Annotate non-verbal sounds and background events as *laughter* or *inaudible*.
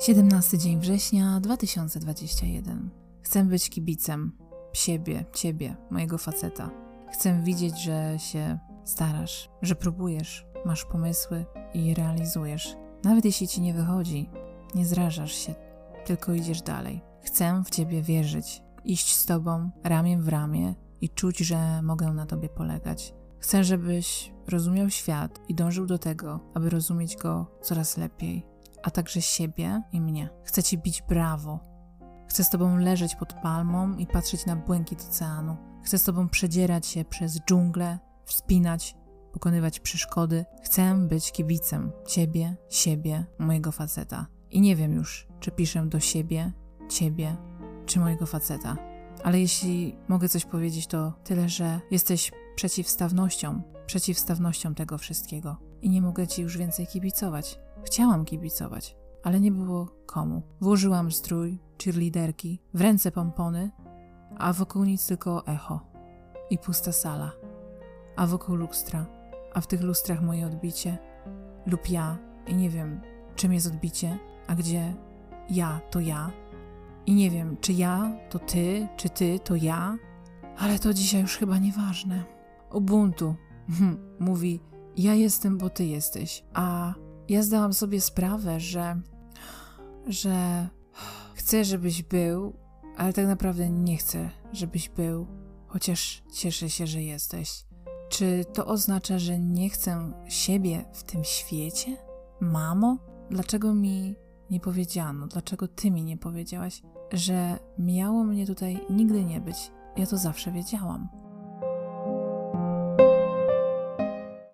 17 dzień września 2021. Chcę być kibicem siebie, ciebie, mojego faceta. Chcę widzieć, że się starasz, że próbujesz, masz pomysły i je realizujesz. Nawet jeśli ci nie wychodzi, nie zrażasz się, tylko idziesz dalej. Chcę w ciebie wierzyć, iść z tobą ramię w ramię i czuć, że mogę na tobie polegać. Chcę, żebyś rozumiał świat i dążył do tego, aby rozumieć go coraz lepiej, a także siebie i mnie. Chcę ci bić brawo. Chcę z tobą leżeć pod palmą i patrzeć na błękit oceanu. Chcę z tobą przedzierać się przez dżunglę, wspinać, pokonywać przeszkody. Chcę być kibicem ciebie, siebie, mojego faceta. I nie wiem już, czy piszę do siebie, ciebie, czy mojego faceta. Ale jeśli mogę coś powiedzieć, to tyle, że jesteś przeciwstawnością, przeciwstawnością tego wszystkiego. I nie mogę ci już więcej kibicować. Chciałam kibicować, ale nie było komu. Włożyłam strój, cheerleaderki, w ręce pompony, a wokół nic tylko echo i pusta sala, a wokół lustra, a w tych lustrach moje odbicie lub ja i nie wiem, czym jest odbicie, a gdzie ja to ja. I nie wiem, czy ja to ty, czy ty to ja, ale to dzisiaj już chyba nieważne. Ubuntu *laughs* mówi: Ja jestem, bo ty jesteś. A ja zdałam sobie sprawę, że. że chcę, żebyś był, ale tak naprawdę nie chcę, żebyś był, chociaż cieszę się, że jesteś. Czy to oznacza, że nie chcę siebie w tym świecie? Mamo, dlaczego mi nie powiedziano, dlaczego ty mi nie powiedziałaś, że miało mnie tutaj nigdy nie być? Ja to zawsze wiedziałam.